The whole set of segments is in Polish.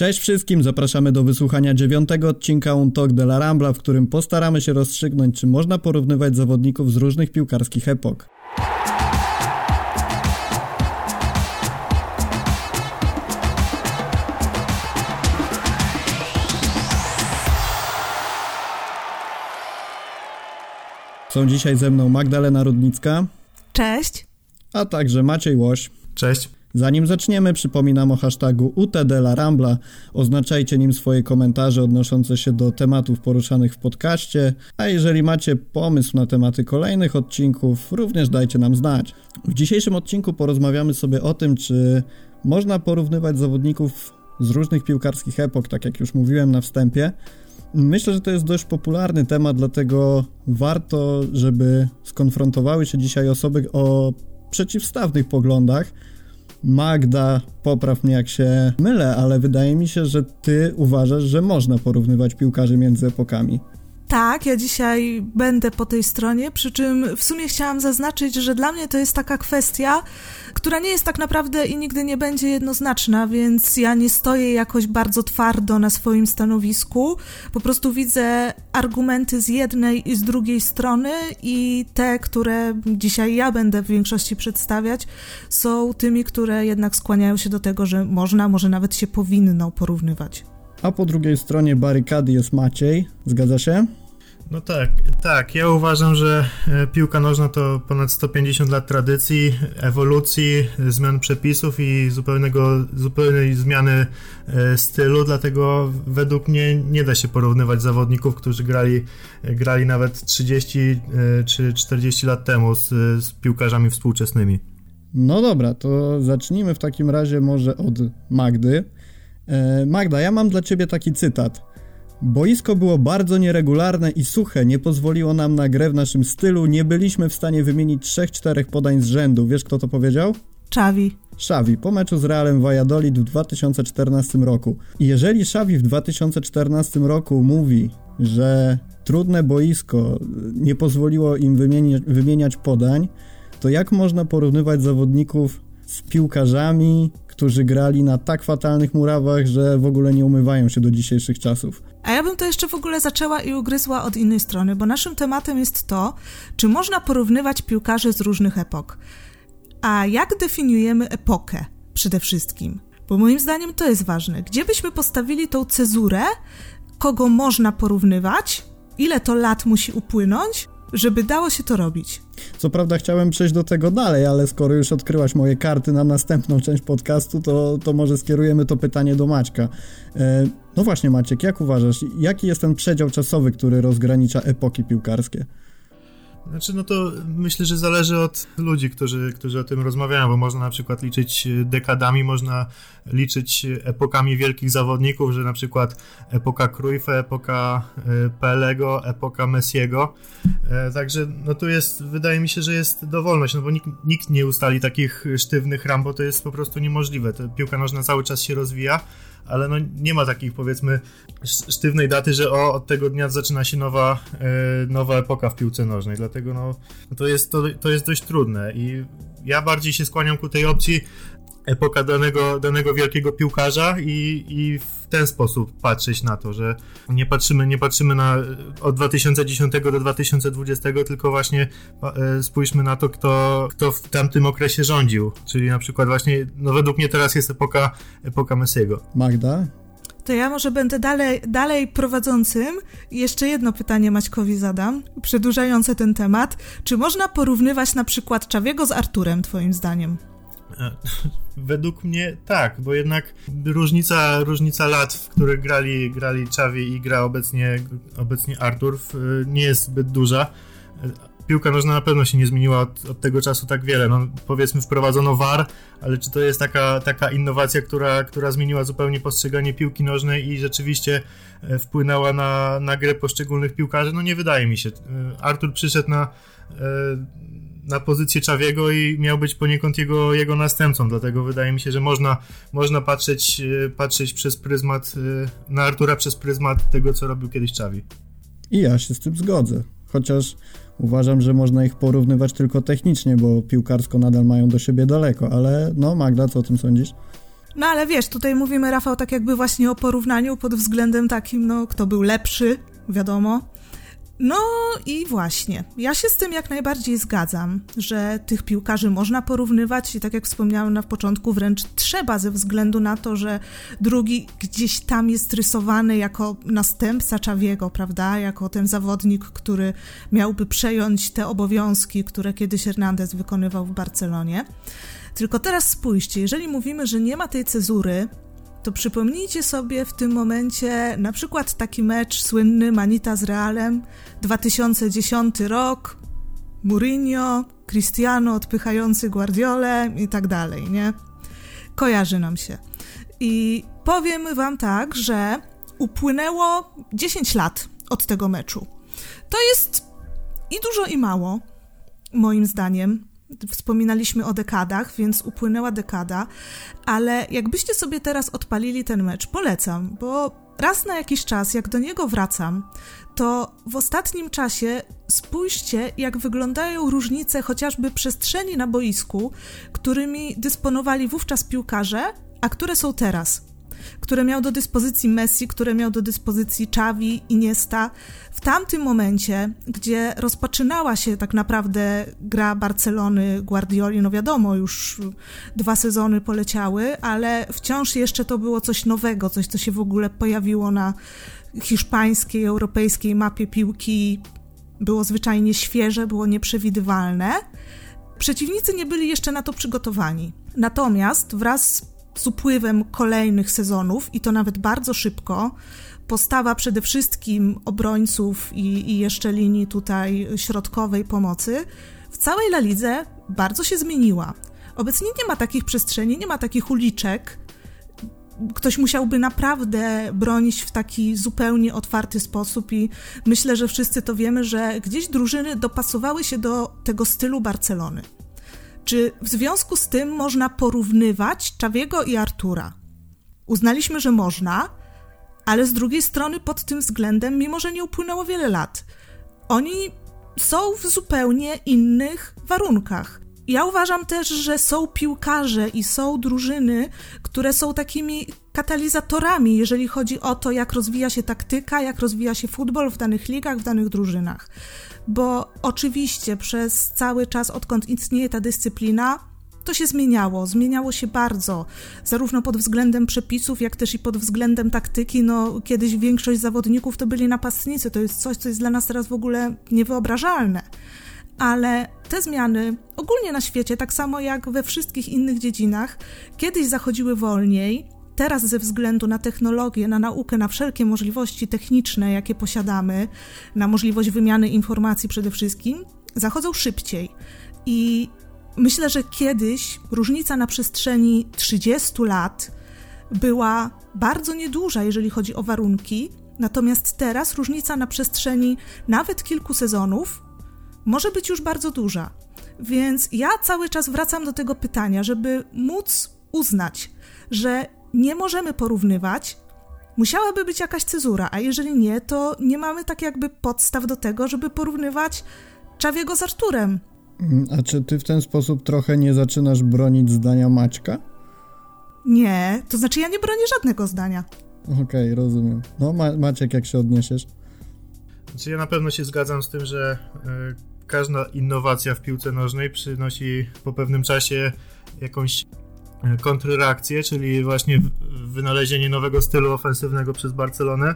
Cześć wszystkim, zapraszamy do wysłuchania dziewiątego odcinka Un Talk de la Rambla, w którym postaramy się rozstrzygnąć, czy można porównywać zawodników z różnych piłkarskich epok. Są dzisiaj ze mną Magdalena Rudnicka. Cześć. A także Maciej Łoś. Cześć. Zanim zaczniemy, przypominam o hashtagu UTDLaRambla. Oznaczajcie nim swoje komentarze odnoszące się do tematów poruszanych w podcaście, a jeżeli macie pomysł na tematy kolejnych odcinków, również dajcie nam znać. W dzisiejszym odcinku porozmawiamy sobie o tym, czy można porównywać zawodników z różnych piłkarskich epok, tak jak już mówiłem na wstępie. Myślę, że to jest dość popularny temat, dlatego warto, żeby skonfrontowały się dzisiaj osoby o przeciwstawnych poglądach. Magda, popraw mnie jak się mylę, ale wydaje mi się, że ty uważasz, że można porównywać piłkarzy między epokami. Tak, ja dzisiaj będę po tej stronie, przy czym w sumie chciałam zaznaczyć, że dla mnie to jest taka kwestia, która nie jest tak naprawdę i nigdy nie będzie jednoznaczna, więc ja nie stoję jakoś bardzo twardo na swoim stanowisku. Po prostu widzę argumenty z jednej i z drugiej strony i te, które dzisiaj ja będę w większości przedstawiać, są tymi, które jednak skłaniają się do tego, że można, może nawet się powinno porównywać. A po drugiej stronie barykady jest Maciej. Zgadza się? No tak, tak. Ja uważam, że e, piłka nożna to ponad 150 lat tradycji, ewolucji, zmian przepisów i zupełnego, zupełnej zmiany e, stylu, dlatego według mnie nie da się porównywać zawodników, którzy grali, grali nawet 30 e, czy 40 lat temu z, z piłkarzami współczesnymi. No dobra, to zacznijmy w takim razie może od Magdy. Magda, ja mam dla ciebie taki cytat. Boisko było bardzo nieregularne i suche, nie pozwoliło nam na grę w naszym stylu, nie byliśmy w stanie wymienić 3-4 podań z rzędu. Wiesz kto to powiedział? Xavi. Xavi, po meczu z Realem Valladolid w 2014 roku. I jeżeli Xavi w 2014 roku mówi, że trudne boisko nie pozwoliło im wymieniać, wymieniać podań, to jak można porównywać zawodników z piłkarzami, którzy grali na tak fatalnych murawach, że w ogóle nie umywają się do dzisiejszych czasów. A ja bym to jeszcze w ogóle zaczęła i ugryzła od innej strony, bo naszym tematem jest to, czy można porównywać piłkarzy z różnych epok. A jak definiujemy epokę przede wszystkim? Bo moim zdaniem to jest ważne. Gdzie byśmy postawili tą cezurę, kogo można porównywać, ile to lat musi upłynąć, żeby dało się to robić. Co prawda chciałem przejść do tego dalej, ale skoro już odkryłaś moje karty na następną część podcastu, to, to może skierujemy to pytanie do Maćka. E, no właśnie Maciek, jak uważasz, jaki jest ten przedział czasowy, który rozgranicza epoki piłkarskie? Znaczy, no to myślę, że zależy od ludzi, którzy, którzy o tym rozmawiają, bo można na przykład liczyć dekadami, można liczyć epokami wielkich zawodników, że na przykład epoka Cruyffa, epoka e, Pelego, epoka Messiego. E, także no tu jest, wydaje mi się, że jest dowolność, no bo nikt, nikt nie ustali takich sztywnych ram, bo to jest po prostu niemożliwe. Ta piłka nożna cały czas się rozwija ale no nie ma takich powiedzmy sztywnej daty, że o, od tego dnia zaczyna się nowa, e, nowa epoka w piłce nożnej, dlatego no, to, jest, to, to jest dość trudne i ja bardziej się skłaniam ku tej opcji epoka danego, danego wielkiego piłkarza i, i w ten sposób patrzeć na to, że nie patrzymy, nie patrzymy na od 2010 do 2020, tylko właśnie e, spójrzmy na to, kto, kto w tamtym okresie rządził. Czyli na przykład właśnie, no według mnie teraz jest epoka, epoka Messiego. Magda? To ja może będę dalej, dalej prowadzącym i jeszcze jedno pytanie Maćkowi zadam, przedłużające ten temat. Czy można porównywać na przykład Czawiego z Arturem, twoim zdaniem? E, według mnie tak, bo jednak różnica, różnica lat, w których grali, grali Czawi i gra obecnie, obecnie Artur, nie jest zbyt duża. E, piłka nożna na pewno się nie zmieniła od, od, tego czasu tak wiele. No, powiedzmy, wprowadzono VAR, ale czy to jest taka, taka innowacja, która, która zmieniła zupełnie postrzeganie piłki nożnej i rzeczywiście e, wpłynęła na, na grę poszczególnych piłkarzy? No nie wydaje mi się. Artur przyszedł na na pozycję Czawiego i miał być poniekąd jego, jego następcą, dlatego wydaje mi się, że można, można patrzeć, e, patrzeć przez pryzmat, e, na Artura przez pryzmat tego, co robił kiedyś Czawi. I ja się z tym zgodzę, chociaż uważam, że można ich porównywać tylko technicznie, bo piłkarsko nadal mają do siebie daleko, ale no Magda, co o tym sądzisz? No ale wiesz, tutaj mówimy, Rafał, tak jakby właśnie o porównaniu pod względem takim, no, kto był lepszy, wiadomo. No i właśnie, ja się z tym jak najbardziej zgadzam, że tych piłkarzy można porównywać i tak jak wspomniałem na początku, wręcz trzeba ze względu na to, że drugi gdzieś tam jest rysowany jako następca Czawiego, prawda? Jako ten zawodnik, który miałby przejąć te obowiązki, które kiedyś Hernandez wykonywał w Barcelonie. Tylko teraz spójrzcie, jeżeli mówimy, że nie ma tej cezury, to przypomnijcie sobie w tym momencie na przykład taki mecz słynny Manita z Realem, 2010 rok, Mourinho, Cristiano odpychający Guardiolę i tak dalej, nie? Kojarzy nam się. I powiem wam tak, że upłynęło 10 lat od tego meczu. To jest i dużo i mało, moim zdaniem wspominaliśmy o dekadach, więc upłynęła dekada, ale jakbyście sobie teraz odpalili ten mecz, polecam, bo raz na jakiś czas, jak do niego wracam, to w ostatnim czasie spójrzcie, jak wyglądają różnice chociażby przestrzeni na boisku, którymi dysponowali wówczas piłkarze, a które są teraz które miał do dyspozycji Messi, które miał do dyspozycji Xavi, Iniesta. W tamtym momencie, gdzie rozpoczynała się tak naprawdę gra Barcelony, Guardioli, no wiadomo, już dwa sezony poleciały, ale wciąż jeszcze to było coś nowego, coś, co się w ogóle pojawiło na hiszpańskiej, europejskiej mapie piłki. Było zwyczajnie świeże, było nieprzewidywalne. Przeciwnicy nie byli jeszcze na to przygotowani. Natomiast wraz z upływem kolejnych sezonów i to nawet bardzo szybko, postawa przede wszystkim obrońców i, i jeszcze linii tutaj środkowej pomocy w całej La Lidze bardzo się zmieniła. Obecnie nie ma takich przestrzeni, nie ma takich uliczek. Ktoś musiałby naprawdę bronić w taki zupełnie otwarty sposób, i myślę, że wszyscy to wiemy, że gdzieś drużyny dopasowały się do tego stylu Barcelony. Czy w związku z tym można porównywać Czawiego i Artura? Uznaliśmy, że można, ale z drugiej strony pod tym względem, mimo że nie upłynęło wiele lat, oni są w zupełnie innych warunkach. Ja uważam też, że są piłkarze i są drużyny, które są takimi katalizatorami, jeżeli chodzi o to, jak rozwija się taktyka, jak rozwija się futbol w danych ligach, w danych drużynach bo oczywiście przez cały czas, odkąd istnieje ta dyscyplina, to się zmieniało, zmieniało się bardzo, zarówno pod względem przepisów, jak też i pod względem taktyki. No, kiedyś większość zawodników to byli napastnicy, to jest coś, co jest dla nas teraz w ogóle niewyobrażalne. Ale te zmiany ogólnie na świecie, tak samo jak we wszystkich innych dziedzinach, kiedyś zachodziły wolniej, teraz ze względu na technologię, na naukę, na wszelkie możliwości techniczne, jakie posiadamy, na możliwość wymiany informacji przede wszystkim, zachodzą szybciej. I myślę, że kiedyś różnica na przestrzeni 30 lat była bardzo nieduża, jeżeli chodzi o warunki, natomiast teraz różnica na przestrzeni nawet kilku sezonów może być już bardzo duża. Więc ja cały czas wracam do tego pytania, żeby móc uznać, że nie możemy porównywać, musiałaby być jakaś cezura, a jeżeli nie, to nie mamy tak jakby podstaw do tego, żeby porównywać Czawiego z Arturem. Mm, a czy ty w ten sposób trochę nie zaczynasz bronić zdania Maćka? Nie, to znaczy ja nie bronię żadnego zdania. Okej, okay, rozumiem. No Ma Maciek, jak się odniesiesz? Znaczy ja na pewno się zgadzam z tym, że y, każda innowacja w piłce nożnej przynosi po pewnym czasie jakąś kontrreakcję, czyli właśnie wynalezienie nowego stylu ofensywnego przez Barcelonę,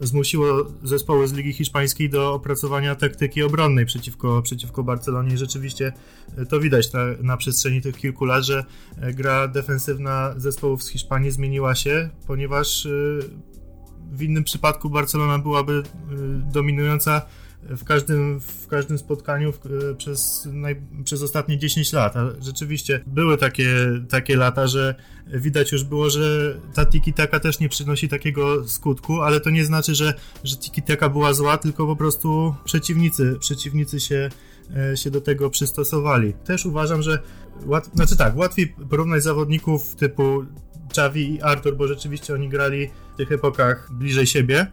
zmusiło zespoły z Ligi Hiszpańskiej do opracowania taktyki obronnej przeciwko, przeciwko Barcelonie. I rzeczywiście e, to widać na, na przestrzeni tych kilku lat, że e, gra defensywna zespołów z Hiszpanii zmieniła się, ponieważ e, w innym przypadku Barcelona byłaby dominująca w każdym, w każdym spotkaniu w, e, przez, naj, przez ostatnie 10 lat. A rzeczywiście były takie, takie lata, że widać już było, że ta tiki-taka też nie przynosi takiego skutku, ale to nie znaczy, że, że tiki-taka była zła, tylko po prostu przeciwnicy, przeciwnicy się, e, się do tego przystosowali. Też uważam, że łat, znaczy tak, łatwiej porównać zawodników typu Xavi i Artur, bo rzeczywiście oni grali w tych epokach bliżej siebie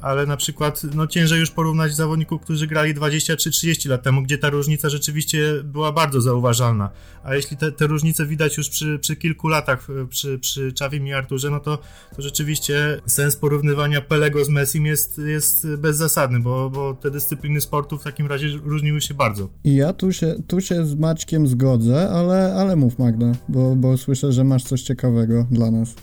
ale na przykład no ciężej już porównać zawodników, którzy grali 20 czy 30 lat temu, gdzie ta różnica rzeczywiście była bardzo zauważalna. A jeśli te, te różnice widać już przy, przy kilku latach przy, przy Czawim i Arturze, no to, to rzeczywiście sens porównywania Pelego z Messim jest, jest bezzasadny, bo, bo te dyscypliny sportu w takim razie różniły się bardzo. I ja tu się, tu się z Maćkiem zgodzę, ale, ale mów Magda, bo, bo słyszę, że masz coś ciekawego dla nas.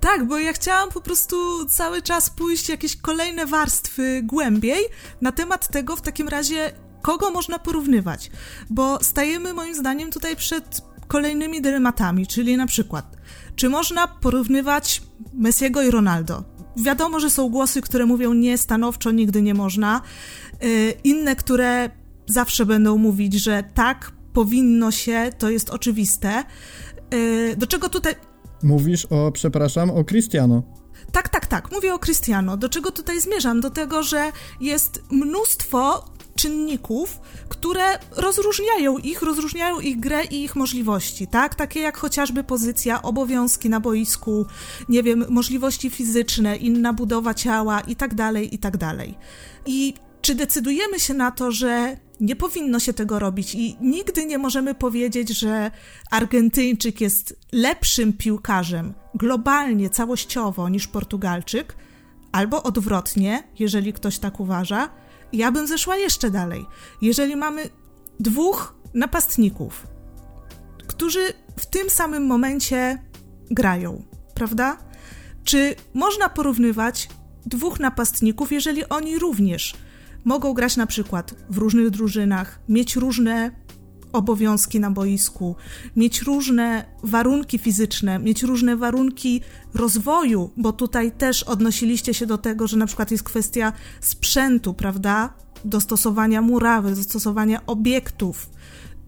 Tak, bo ja chciałam po prostu cały czas pójść jakieś kolejne warstwy głębiej na temat tego w takim razie, kogo można porównywać. Bo stajemy moim zdaniem tutaj przed kolejnymi dylematami, czyli na przykład, czy można porównywać Messiego i Ronaldo? Wiadomo, że są głosy, które mówią nie, stanowczo nigdy nie można. Yy, inne, które zawsze będą mówić, że tak, powinno się, to jest oczywiste. Yy, do czego tutaj Mówisz o, przepraszam, o Cristiano. Tak, tak, tak. Mówię o Cristiano. Do czego tutaj zmierzam? Do tego, że jest mnóstwo czynników, które rozróżniają ich, rozróżniają ich grę i ich możliwości, tak? Takie jak chociażby pozycja, obowiązki na boisku, nie wiem, możliwości fizyczne, inna budowa ciała i tak dalej, i tak dalej. I czy decydujemy się na to, że nie powinno się tego robić i nigdy nie możemy powiedzieć, że Argentyńczyk jest lepszym piłkarzem globalnie, całościowo niż Portugalczyk, albo odwrotnie, jeżeli ktoś tak uważa. Ja bym zeszła jeszcze dalej. Jeżeli mamy dwóch napastników, którzy w tym samym momencie grają, prawda? Czy można porównywać dwóch napastników, jeżeli oni również mogą grać na przykład w różnych drużynach, mieć różne obowiązki na boisku, mieć różne warunki fizyczne, mieć różne warunki rozwoju, bo tutaj też odnosiliście się do tego, że na przykład jest kwestia sprzętu, prawda? Dostosowania murawy, dostosowania obiektów,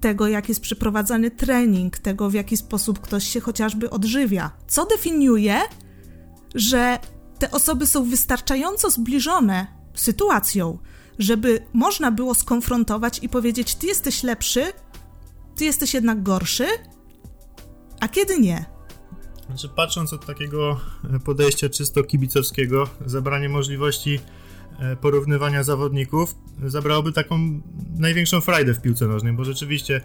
tego, jak jest przeprowadzany trening, tego, w jaki sposób ktoś się chociażby odżywia. Co definiuje, że te osoby są wystarczająco zbliżone sytuacją, żeby można było skonfrontować i powiedzieć: Ty jesteś lepszy, ty jesteś jednak gorszy, a kiedy nie. Znaczy, patrząc od takiego podejścia czysto kibicowskiego, zabranie możliwości e, porównywania zawodników zabrałoby taką największą frajdę w piłce nożnej, bo rzeczywiście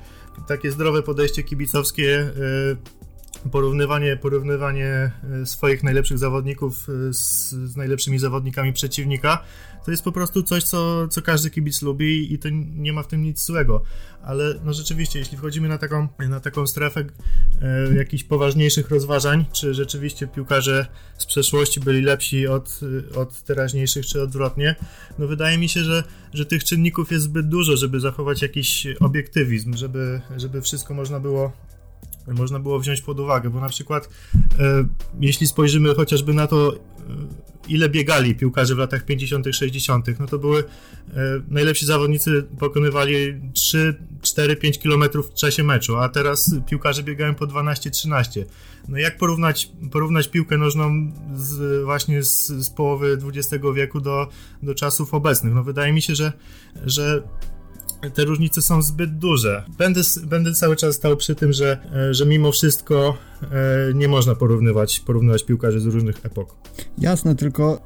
takie zdrowe podejście kibicowskie e, porównywanie, porównywanie e, swoich najlepszych zawodników e, z, z, najlepszymi zawodnikami przeciwnika, to jest po prostu coś, co, co każdy kibic lubi i to nie ma w tym nic złego. Ale no rzeczywiście, jeśli wchodzimy na taką, na taką strefę e, jakichś poważniejszych rozważań, czy rzeczywiście piłkarze z przeszłości byli lepsi od, od teraźniejszych, czy odwrotnie, no wydaje mi się, że, że tych czynników jest zbyt dużo, żeby zachować jakiś obiektywizm, żeby, żeby wszystko można było można było wziąć pod uwagę, bo na przykład e, jeśli spojrzymy chociażby na to, e, ile biegali piłkarze w latach 50., 60., no to były e, najlepsi zawodnicy pokonywali 3, 4, 5 km w czasie meczu, a teraz piłkarze biegają po 12, 13. No jak porównać, porównać piłkę nożną z, właśnie z, z połowy XX wieku do, do czasów obecnych? No wydaje mi się, że, że te różnice są zbyt duże. Będę, będę cały czas stał przy tym, że, e, że mimo wszystko e, nie można porównywać, porównywać piłkarzy z różnych epok. Jasne, tylko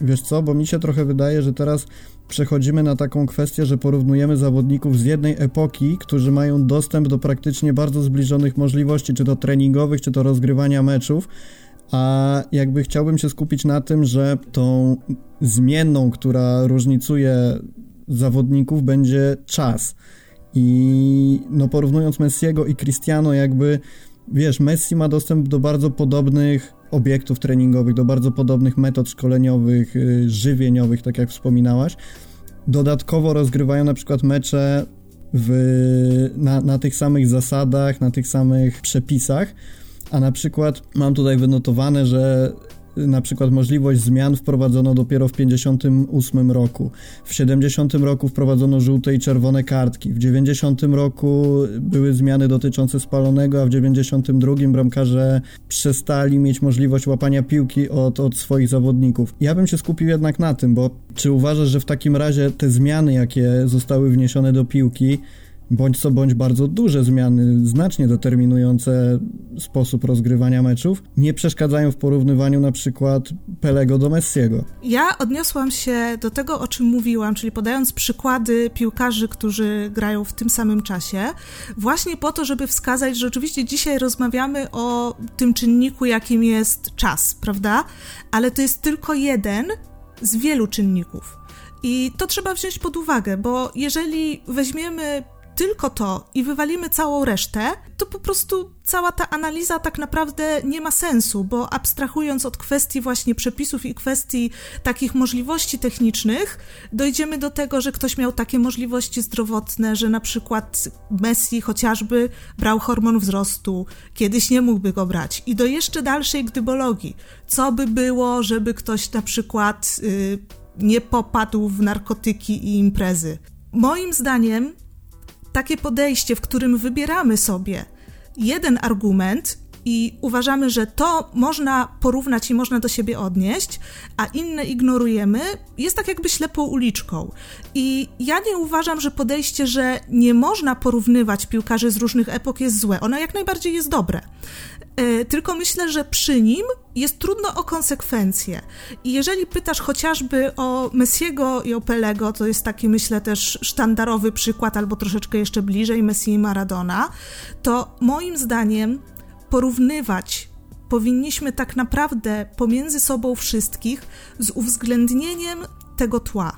wiesz co, bo mi się trochę wydaje, że teraz przechodzimy na taką kwestię, że porównujemy zawodników z jednej epoki, którzy mają dostęp do praktycznie bardzo zbliżonych możliwości, czy to treningowych, czy to rozgrywania meczów. A jakby chciałbym się skupić na tym, że tą zmienną, która różnicuje zawodników będzie czas. I no porównując Messiego i Cristiano jakby wiesz, Messi ma dostęp do bardzo podobnych obiektów treningowych, do bardzo podobnych metod szkoleniowych, y, żywieniowych, tak jak wspominałaś. Dodatkowo rozgrywają na przykład mecze w, na, na tych samych zasadach, na tych samych przepisach, a na przykład mam tutaj wynotowane, że na przykład możliwość zmian wprowadzono dopiero w 58 roku. W 70 roku wprowadzono żółte i czerwone kartki. W 90 roku były zmiany dotyczące spalonego, a w 92 bramkarze przestali mieć możliwość łapania piłki od, od swoich zawodników. Ja bym się skupił jednak na tym, bo czy uważasz, że w takim razie te zmiany, jakie zostały wniesione do piłki, bądź co bądź bardzo duże zmiany, znacznie determinujące sposób rozgrywania meczów, nie przeszkadzają w porównywaniu na przykład Pelego do Messiego. Ja odniosłam się do tego, o czym mówiłam, czyli podając przykłady piłkarzy, którzy grają w tym samym czasie, właśnie po to, żeby wskazać, że oczywiście dzisiaj rozmawiamy o tym czynniku, jakim jest czas, prawda? Ale to jest tylko jeden z wielu czynników. I to trzeba wziąć pod uwagę, bo jeżeli weźmiemy tylko to i wywalimy całą resztę, to po prostu cała ta analiza tak naprawdę nie ma sensu, bo abstrahując od kwestii właśnie przepisów i kwestii takich możliwości technicznych, dojdziemy do tego, że ktoś miał takie możliwości zdrowotne, że na przykład Messi chociażby brał hormon wzrostu, kiedyś nie mógłby go brać. I do jeszcze dalszej gdybologii. Co by było, żeby ktoś na przykład yy, nie popadł w narkotyki i imprezy? Moim zdaniem takie podejście, w którym wybieramy sobie jeden argument i uważamy, że to można porównać i można do siebie odnieść, a inne ignorujemy, jest tak jakby ślepą uliczką. I ja nie uważam, że podejście, że nie można porównywać piłkarzy z różnych epok jest złe. Ono jak najbardziej jest dobre. E, tylko myślę, że przy nim jest trudno o konsekwencje. I jeżeli pytasz chociażby o Messiego i o Pelego, to jest taki, myślę, też sztandarowy przykład, albo troszeczkę jeszcze bliżej Messi i Maradona, to moim zdaniem porównywać powinniśmy tak naprawdę pomiędzy sobą wszystkich z uwzględnieniem tego tła.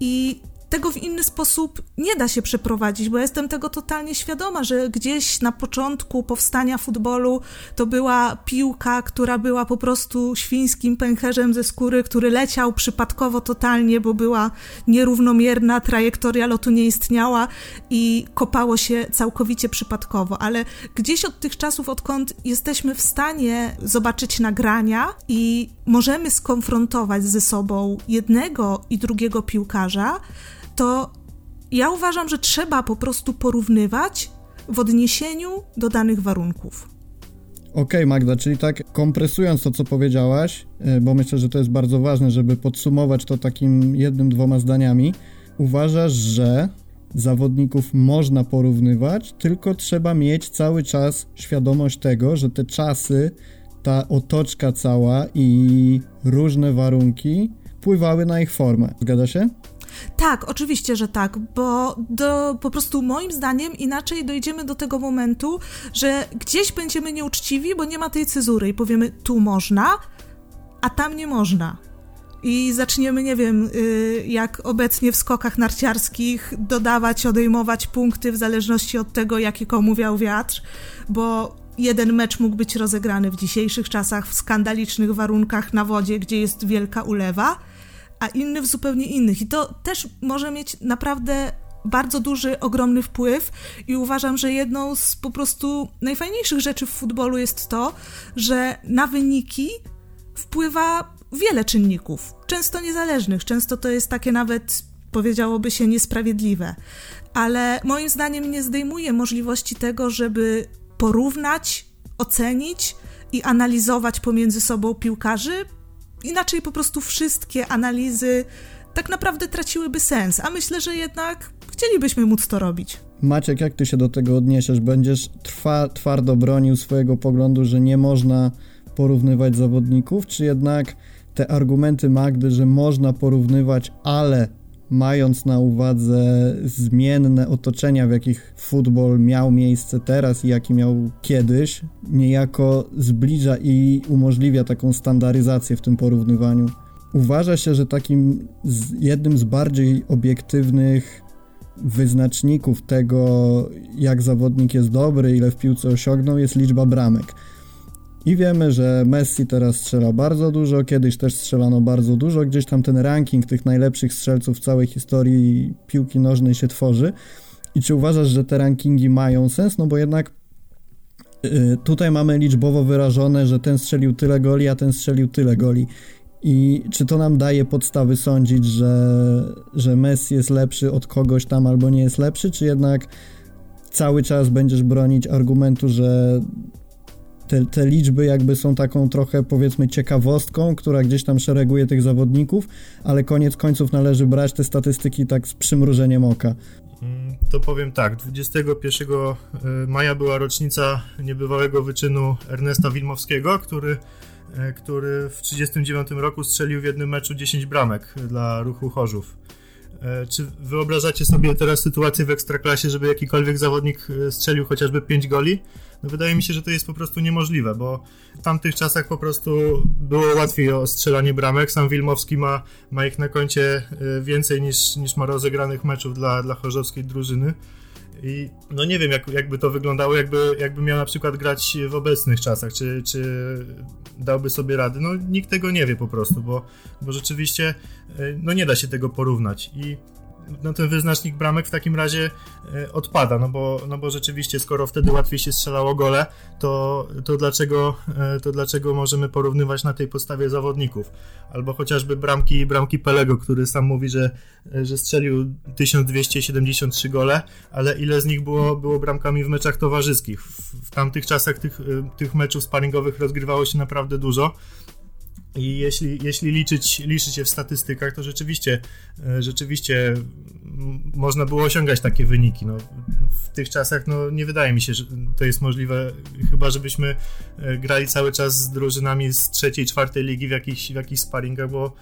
I tego w inny sposób nie da się przeprowadzić, bo jestem tego totalnie świadoma, że gdzieś na początku powstania futbolu to była piłka, która była po prostu świńskim pęcherzem ze skóry, który leciał przypadkowo totalnie, bo była nierównomierna, trajektoria lotu nie istniała i kopało się całkowicie przypadkowo, ale gdzieś od tych czasów, odkąd jesteśmy w stanie zobaczyć nagrania i możemy skonfrontować ze sobą jednego i drugiego piłkarza, to ja uważam, że trzeba po prostu porównywać w odniesieniu do danych warunków. Okej, okay, Magda, czyli tak kompresując to, co powiedziałaś, e, bo myślę, że to jest bardzo ważne, żeby podsumować to takim jednym, dwoma zdaniami, uważasz, że zawodników można porównywać, tylko trzeba mieć cały czas świadomość tego, że te czasy, ta otoczka cała i różne warunki wpływały na ich formę. Zgadza się? Tak, oczywiście, że tak, bo do, po prostu moim zdaniem inaczej dojdziemy do tego momentu, że gdzieś będziemy nieuczciwi, bo nie ma tej cezury i powiemy tu można, a tam nie można. I zaczniemy, nie wiem, y, jak obecnie w skokach narciarskich, dodawać, odejmować punkty w zależności od tego, jaki komu wiał wiatr, bo jeden mecz mógł być rozegrany w dzisiejszych czasach w skandalicznych warunkach na wodzie, gdzie jest wielka ulewa a inny w zupełnie innych. I to też może mieć naprawdę bardzo duży, ogromny wpływ i uważam, że jedną z po prostu najfajniejszych rzeczy w futbolu jest to, że na wyniki wpływa wiele czynników, często niezależnych, często to jest takie nawet powiedziałoby się niesprawiedliwe, ale moim zdaniem nie zdejmuje możliwości tego, żeby porównać, ocenić i analizować pomiędzy sobą piłkarzy, Inaczej po prostu wszystkie analizy tak naprawdę traciłyby sens, a myślę, że jednak chcielibyśmy móc to robić. Maciek, jak ty się do tego odniesiesz? Będziesz trwa, twardo bronił swojego poglądu, że nie można porównywać zawodników, czy jednak te argumenty Magdy, że można porównywać, ale mając na uwadze zmienne otoczenia, w jakich futbol miał miejsce teraz i jaki miał kiedyś, niejako zbliża i umożliwia taką standaryzację w tym porównywaniu. Uważa się, że takim z, jednym z bardziej obiektywnych wyznaczników tego, jak zawodnik jest dobry, ile w piłce osiągnął, jest liczba bramek. I wiemy, że Messi teraz strzela bardzo dużo, kiedyś też strzelano bardzo dużo, gdzieś tam ten ranking tych najlepszych strzelców w całej historii piłki nożnej się tworzy. I czy uważasz, że te rankingi mają sens? No bo jednak yy, tutaj mamy liczbowo wyrażone, że ten strzelił tyle goli, a ten strzelił tyle goli. I czy to nam daje podstawy sądzić, że, że Messi jest lepszy od kogoś tam albo nie jest lepszy, czy jednak cały czas będziesz bronić argumentu, że te, te liczby jakby są taką trochę powiedzmy ciekawostką, która gdzieś tam szereguje tych zawodników, ale koniec końców należy brać te statystyki tak z przymrużeniem oka. Mm, to powiem tak, 21 e, maja była rocznica niebywałego wyczynu Ernesta Wilmowskiego, który, e, który w 1939 roku strzelił w jednym meczu 10 bramek dla ruchu Chorzów. E, czy wyobrażacie sobie teraz sytuację w Ekstraklasie, żeby jakikolwiek zawodnik strzelił chociażby 5 goli? No wydaje mi się, że to jest po prostu niemożliwe, bo w tamtych czasach po prostu było łatwiej o strzelanie bramek. Sam Wilmowski ma, ma ich na koncie y, więcej niż, niż ma rozegranych meczów dla, dla chorzowskiej drużyny. I no nie wiem, jak, jakby to wyglądało, jakby, jakby miał na przykład grać w obecnych czasach, czy, czy dałby sobie rady. No nikt tego nie wie po prostu, bo, bo rzeczywiście y, no nie da się tego porównać. I no ten wyznacznik bramek w takim razie e, odpada, no bo, no bo rzeczywiście skoro wtedy łatwiej się strzelało gole, to, to, dlaczego, e, to dlaczego możemy porównywać na tej podstawie zawodników? Albo chociażby bramki, bramki Pelego, który sam mówi, że, e, że strzelił 1273 gole, ale ile z nich było, było bramkami w meczach towarzyskich? W, w tamtych czasach tych, tych meczów sparingowych rozgrywało się naprawdę dużo. I jeśli, jeśli liczyć, liczyć je w statystykach, to rzeczywiście, e, rzeczywiście można było osiągać takie wyniki. No, w tych czasach no, nie wydaje mi się, że to jest możliwe, chyba żebyśmy e, grali cały czas z drużynami z trzeciej, czwartej ligi w jakichś, w jakichś sparingach, bo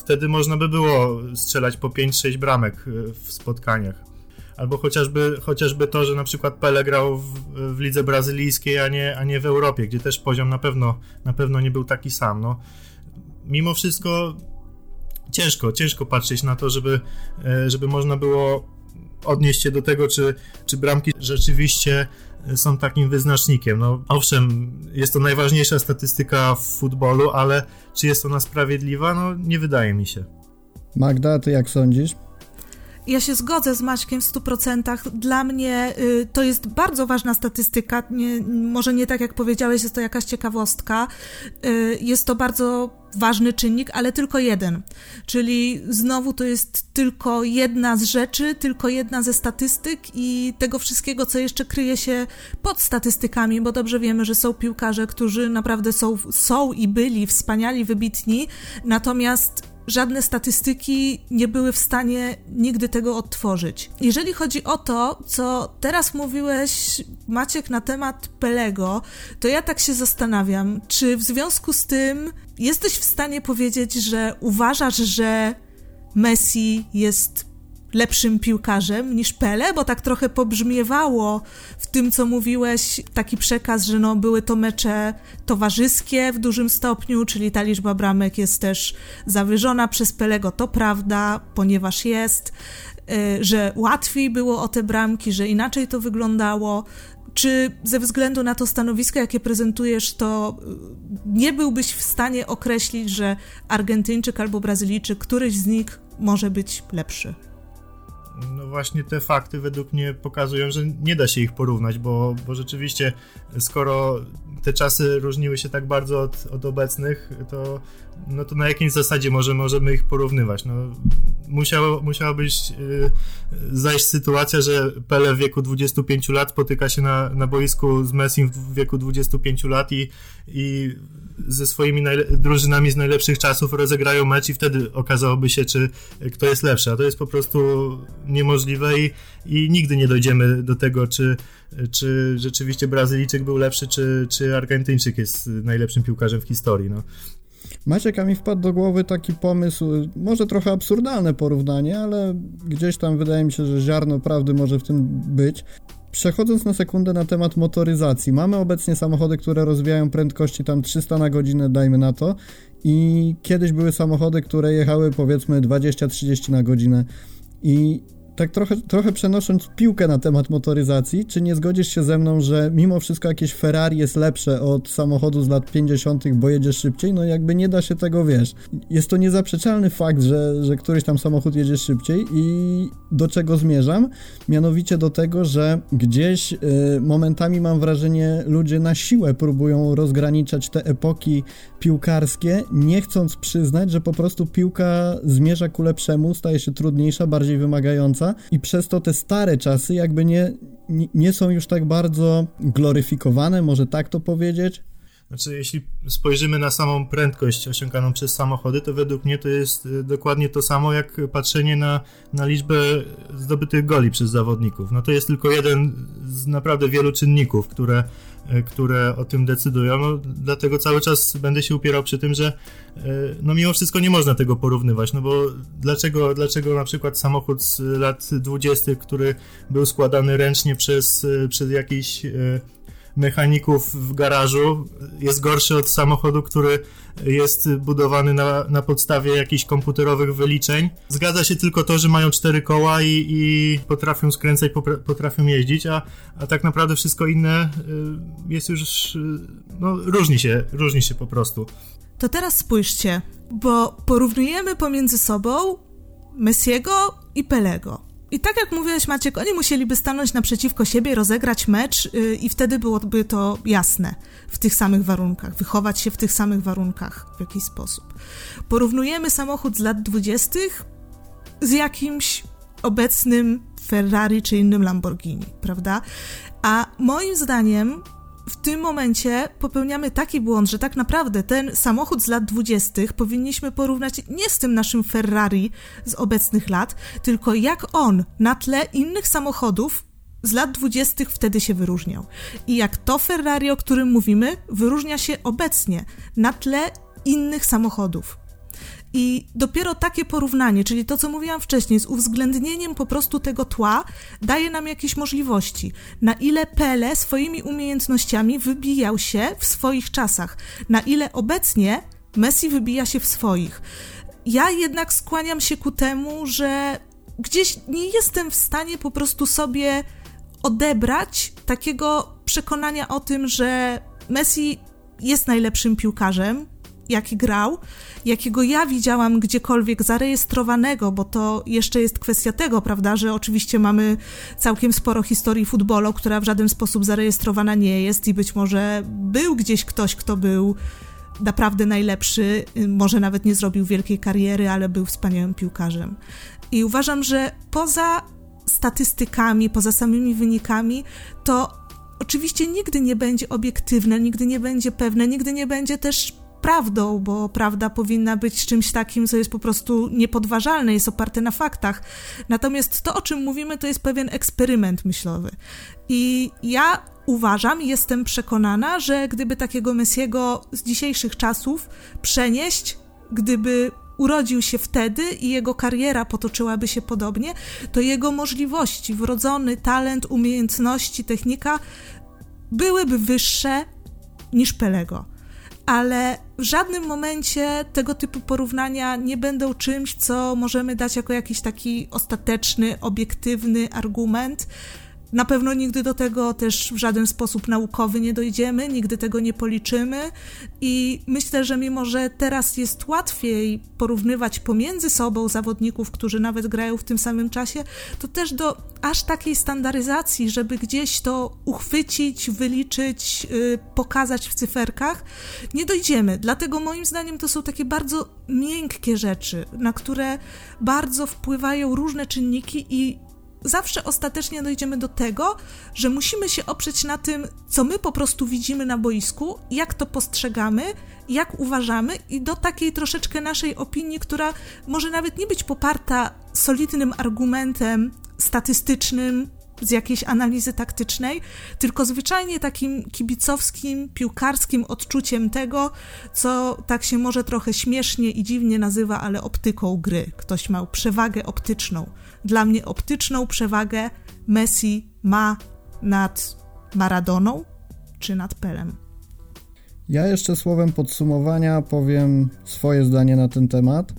wtedy można by było strzelać po 5-6 bramek e, w spotkaniach. Albo chociażby, chociażby to, że na przykład Pele grał w, w lidze brazylijskiej, a nie, a nie w Europie, gdzie też poziom na pewno, na pewno nie był taki sam. No mimo wszystko ciężko, ciężko patrzeć na to, żeby, e, żeby można było odnieść się do tego, czy, czy bramki rzeczywiście są takim wyznacznikiem. No, owszem, jest to najważniejsza statystyka w futbolu, ale czy jest ona sprawiedliwa? No, nie wydaje mi się. Magda, ty jak sądzisz? Ja się zgodzę z Maćkiem w 100%. Dla mnie y, to jest bardzo ważna statystyka. Nie, może nie tak jak powiedziałeś, jest to jakaś ciekawostka. Y, jest to bardzo ważny czynnik, ale tylko jeden. Czyli znowu to jest tylko jedna z rzeczy, tylko jedna ze statystyk i tego wszystkiego, co jeszcze kryje się pod statystykami, bo dobrze wiemy, że są piłkarze, którzy naprawdę są, są i byli wspaniali, wybitni, natomiast żadne statystyki nie były w stanie nigdy tego odtworzyć. Jeżeli chodzi o to, co teraz mówiłeś, Maciek, na temat Pelego, to ja tak się zastanawiam, czy w związku z tym jesteś w stanie powiedzieć, że uważasz, że Messi jest lepszym piłkarzem niż Pele, bo tak trochę pobrzmiewało w tym, co mówiłeś, taki przekaz, że no, były to mecze towarzyskie w dużym stopniu, czyli ta liczba bramek jest też zawyżona przez Pelego, to prawda, ponieważ jest, y, że łatwiej było o te bramki, że inaczej to wyglądało. Czy ze względu na to stanowisko, jakie prezentujesz, to y, nie byłbyś w stanie określić, że Argentyńczyk albo Brazylijczyk, któryś z nich może być lepszy? No właśnie te fakty według mnie pokazują, że nie da się ich porównać, bo, bo rzeczywiście skoro te czasy różniły się tak bardzo od, od obecnych, to, no to na jakiej zasadzie może, możemy ich porównywać? No, musiało, musiała być yy, zajść sytuacja, że Pele w wieku 25 lat spotyka się na, na boisku z Messim w wieku 25 lat i, i ze swoimi drużynami z najlepszych czasów rozegrają mecz i wtedy okazałoby się, czy kto jest lepszy. A to jest po prostu niemożliwe i, i nigdy nie dojdziemy do tego, czy, czy rzeczywiście Brazylijczyk był lepszy, czy, czy Argentyńczyk jest najlepszym piłkarzem w historii. No. Maciek, a mi wpadł do głowy taki pomysł, może trochę absurdalne porównanie, ale gdzieś tam wydaje mi się, że ziarno prawdy może w tym być. Przechodząc na sekundę na temat motoryzacji, mamy obecnie samochody, które rozwijają prędkości tam 300 na godzinę, dajmy na to, i kiedyś były samochody, które jechały powiedzmy 20-30 na godzinę. I tak trochę, trochę przenosząc piłkę na temat motoryzacji, czy nie zgodzisz się ze mną, że mimo wszystko jakieś Ferrari jest lepsze od samochodu z lat 50., bo jedzie szybciej? No jakby nie da się tego, wiesz. Jest to niezaprzeczalny fakt, że, że któryś tam samochód jedzie szybciej i do czego zmierzam? Mianowicie do tego, że gdzieś y, momentami mam wrażenie, ludzie na siłę próbują rozgraniczać te epoki piłkarskie, nie chcąc przyznać, że po prostu piłka zmierza ku lepszemu, staje się trudniejsza, bardziej wymagająca i przez to te stare czasy jakby nie, nie są już tak bardzo gloryfikowane, może tak to powiedzieć? Znaczy, jeśli spojrzymy na samą prędkość osiąganą przez samochody, to według mnie to jest y, dokładnie to samo, jak patrzenie na, na liczbę zdobytych goli przez zawodników. No to jest tylko jeden z naprawdę wielu czynników, które, y, które o tym decydują. No, dlatego cały czas będę się upierał przy tym, że y, no mimo wszystko nie można tego porównywać, no bo dlaczego, dlaczego na przykład samochód z lat 20., który był składany ręcznie przez, przez jakiś mechaników w garażu jest gorszy od samochodu, który jest budowany na, na podstawie jakichś komputerowych wyliczeń. Zgadza się tylko to, że mają cztery koła i, i potrafią skręcać, potrafią jeździć, a, a tak naprawdę wszystko inne y, jest już, y, no różni się, różni się po prostu. To teraz spójrzcie, bo porównujemy pomiędzy sobą Messiego i Pelego. I tak jak mówiłeś, Maciek, oni musieliby stanąć naprzeciwko siebie, rozegrać mecz yy, i wtedy byłoby to jasne w tych samych warunkach, wychować się w tych samych warunkach w jakiś sposób. Porównujemy samochód z lat dwudziestych z jakimś obecnym Ferrari czy innym Lamborghini, prawda? A moim zdaniem w tym momencie popełniamy taki błąd, że tak naprawdę ten samochód z lat dwudziestych powinniśmy porównać nie z tym naszym Ferrari z obecnych lat, tylko jak on na tle innych samochodów z lat dwudziestych wtedy się wyróżniał. I jak to Ferrari, o którym mówimy, wyróżnia się obecnie na tle innych samochodów. I dopiero takie porównanie, czyli to, co mówiłam wcześniej, z uwzględnieniem po prostu tego tła, daje nam jakieś możliwości. Na ile Pele swoimi umiejętnościami wybijał się w swoich czasach, na ile obecnie Messi wybija się w swoich. Ja jednak skłaniam się ku temu, że gdzieś nie jestem w stanie po prostu sobie odebrać takiego przekonania o tym, że Messi jest najlepszym piłkarzem, jaki grał, jakiego ja widziałam gdziekolwiek zarejestrowanego, bo to jeszcze jest kwestia tego, prawda, że oczywiście mamy całkiem sporo historii futbolu, która w żaden sposób zarejestrowana nie jest i być może był gdzieś ktoś, kto był naprawdę najlepszy, może nawet nie zrobił wielkiej kariery, ale był wspaniałym piłkarzem. I uważam, że poza statystykami, poza samymi wynikami, to oczywiście nigdy nie będzie obiektywne, nigdy nie będzie pewne, nigdy nie będzie też prawdą, bo prawda powinna być czymś takim, co jest po prostu niepodważalne, jest oparte na faktach. Natomiast to, o czym mówimy, to jest pewien eksperyment myślowy. I ja uważam jestem przekonana, że gdyby takiego Messiego z dzisiejszych czasów przenieść, gdyby urodził się wtedy i jego kariera potoczyłaby się podobnie, to jego możliwości, wrodzony talent, umiejętności, technika byłyby wyższe niż Pelego ale w żadnym momencie tego typu porównania nie będą czymś, co możemy dać jako jakiś taki ostateczny, obiektywny argument. Na pewno nigdy do tego też w żaden sposób naukowy nie dojdziemy, nigdy tego nie policzymy i myślę, że mimo, że teraz jest łatwiej porównywać pomiędzy sobą zawodników, którzy nawet grają w tym samym czasie, to też do aż takiej standaryzacji, żeby gdzieś to uchwycić, wyliczyć, yy, pokazać w cyferkach, nie dojdziemy. Dlatego moim zdaniem to są takie bardzo miękkie rzeczy, na które bardzo wpływają różne czynniki i zawsze ostatecznie dojdziemy do tego, że musimy się oprzeć na tym, co my po prostu widzimy na boisku, jak to postrzegamy, jak uważamy i do takiej troszeczkę naszej opinii, która może nawet nie być poparta solidnym argumentem statystycznym, z jakiejś analizy taktycznej, tylko zwyczajnie takim kibicowskim, piłkarskim odczuciem tego, co tak się może trochę śmiesznie i dziwnie nazywa, ale optyką gry. Ktoś miał przewagę optyczną. Dla mnie optyczną przewagę Messi ma nad Maradoną czy nad Pelem. Ja jeszcze słowem podsumowania powiem swoje zdanie na ten temat.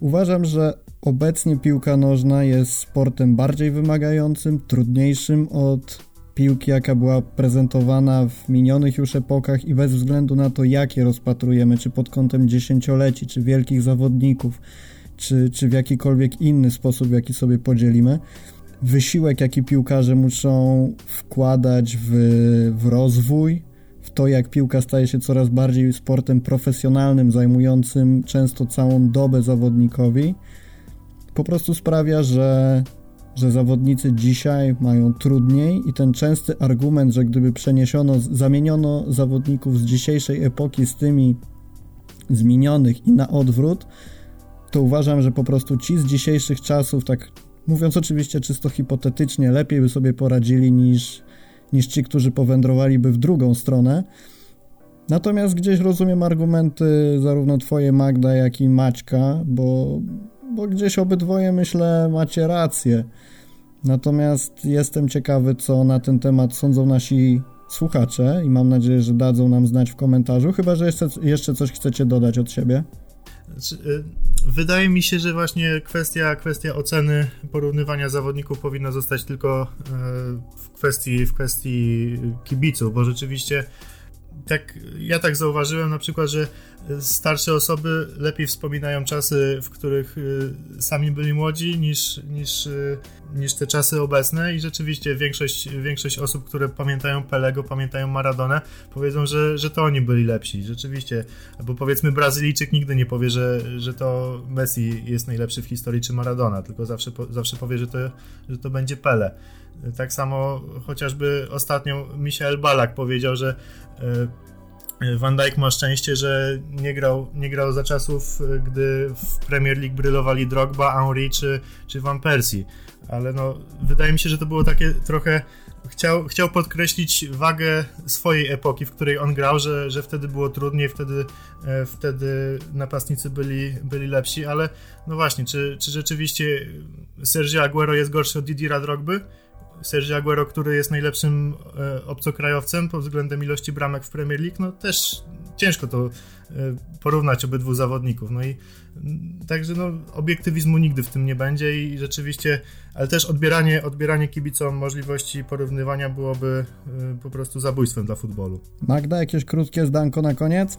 Uważam, że obecnie piłka nożna jest sportem bardziej wymagającym, trudniejszym od piłki, jaka była prezentowana w minionych już epokach i bez względu na to, jakie rozpatrujemy, czy pod kątem dziesięcioleci, czy wielkich zawodników, czy, czy w jakikolwiek inny sposób, jaki sobie podzielimy, wysiłek, jaki piłkarze muszą wkładać w, w rozwój, w to, jak piłka staje się coraz bardziej sportem profesjonalnym, zajmującym często całą dobę zawodnikowi, po prostu sprawia, że że zawodnicy dzisiaj mają trudniej i ten częsty argument, że gdyby przeniesiono, zamieniono zawodników z dzisiejszej epoki z tymi z minionych i na odwrót, to uważam, że po prostu ci z dzisiejszych czasów, tak mówiąc oczywiście czysto hipotetycznie, lepiej by sobie poradzili niż, niż ci, którzy powędrowaliby w drugą stronę. Natomiast gdzieś rozumiem argumenty zarówno twoje Magda, jak i Maćka, bo, bo gdzieś obydwoje myślę macie rację. Natomiast jestem ciekawy, co na ten temat sądzą nasi słuchacze i mam nadzieję, że dadzą nam znać w komentarzu, chyba że jeszcze, jeszcze coś chcecie dodać od siebie. Znaczy, y, wydaje mi się, że właśnie kwestia, kwestia oceny porównywania zawodników powinna zostać tylko y, w kwestii, w kwestii kibiców, bo rzeczywiście tak, ja tak zauważyłem na przykład, że starsze osoby lepiej wspominają czasy, w których y, sami byli młodzi, niż, niż, y, niż te czasy obecne i rzeczywiście większość, większość osób, które pamiętają Pelego, pamiętają Maradonę, powiedzą, że, że to oni byli lepsi. Rzeczywiście, bo powiedzmy Brazylijczyk nigdy nie powie, że, że to Messi jest najlepszy w historii, czy Maradona, tylko zawsze, zawsze powie, że to, że to będzie Pele. Tak samo chociażby ostatnio Michael Balak powiedział, że e, Van Dijk ma szczęście, że nie grał, nie grał za czasów, gdy w Premier League brylowali Drogba, Henry czy, czy Van Persie. Ale no, wydaje mi się, że to było takie trochę... Chciał, chciał podkreślić wagę swojej epoki, w której on grał, że, że wtedy było trudniej, wtedy, e, wtedy napastnicy byli, byli lepsi, ale no właśnie, czy, czy rzeczywiście Sergio Aguero jest gorszy od Didiera Drogby? Sergio Aguero, który jest najlepszym e, obcokrajowcem pod względem ilości bramek w Premier League, no też ciężko to e, porównać obydwu zawodników. No i mm, także no, obiektywizmu nigdy w tym nie będzie i rzeczywiście, ale też odbieranie, odbieranie kibicom możliwości porównywania byłoby e, po prostu zabójstwem dla futbolu. Magda, jakieś krótkie zdanko na koniec?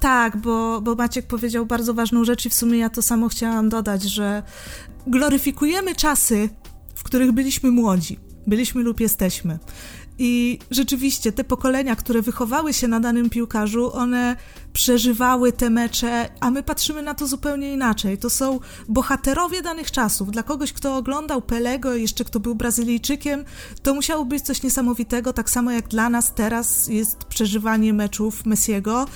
Tak, bo, bo Maciek powiedział bardzo ważną rzecz i w sumie ja to samo chciałam dodać, że gloryfikujemy czasy, których byliśmy młodzi, byliśmy lub jesteśmy. I rzeczywiście te pokolenia, które wychowały się na danym piłkarzu, one przeżywały te mecze, a my patrzymy na to zupełnie inaczej. To są bohaterowie danych czasów. Dla kogoś, kto oglądał Pelego, jeszcze kto był Brazylijczykiem, to musiało być coś niesamowitego, tak samo jak dla nas teraz jest przeżywanie meczów Messiego.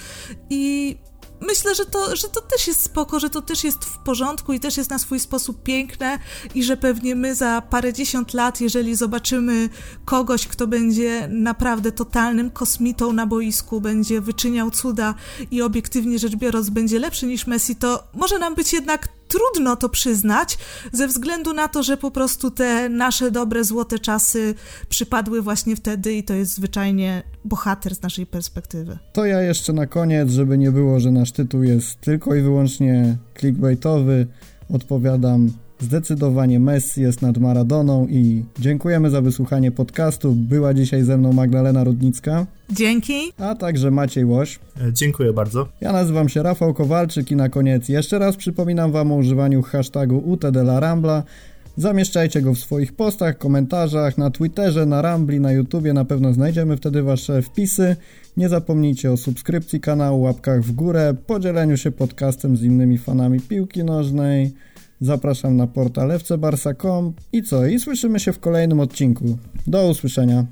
I myślę, że to, że to też jest spoko, że to też jest w porządku i też jest na swój sposób piękne i że pewnie my za parędziesiąt lat, jeżeli zobaczymy kogoś, kto będzie naprawdę totalnym kosmitą na boisku, będzie wyczyniał cuda i obiektywnie rzecz biorąc będzie lepszy niż Messi, to może nam być jednak trudno to przyznać, ze względu na to, że po prostu te nasze dobre, złote czasy przypadły właśnie wtedy i to jest zwyczajnie bohater z naszej perspektywy. To ja jeszcze na koniec, żeby nie było, że nasz tytuł jest tylko i wyłącznie clickbaitowy, odpowiadam Zdecydowanie Messi jest nad Maradoną i dziękujemy za wysłuchanie podcastu. Była dzisiaj ze mną Magdalena Rudnicka. Dzięki. A także Maciej Łoś. E, dziękuję bardzo. Ja nazywam się Rafał Kowalczyk i na koniec jeszcze raz przypominam Wam o używaniu hashtagu UTDLaRambla. Zamieszczajcie go w swoich postach, komentarzach, na Twitterze, na Rambli, na YouTubie, na pewno znajdziemy wtedy Wasze wpisy. Nie zapomnijcie o subskrypcji kanału, łapkach w górę, podzieleniu się podcastem z innymi fanami piłki nożnej. Zapraszam na portal fcbarsa.com i co? I słyszymy się w kolejnym odcinku. Do usłyszenia.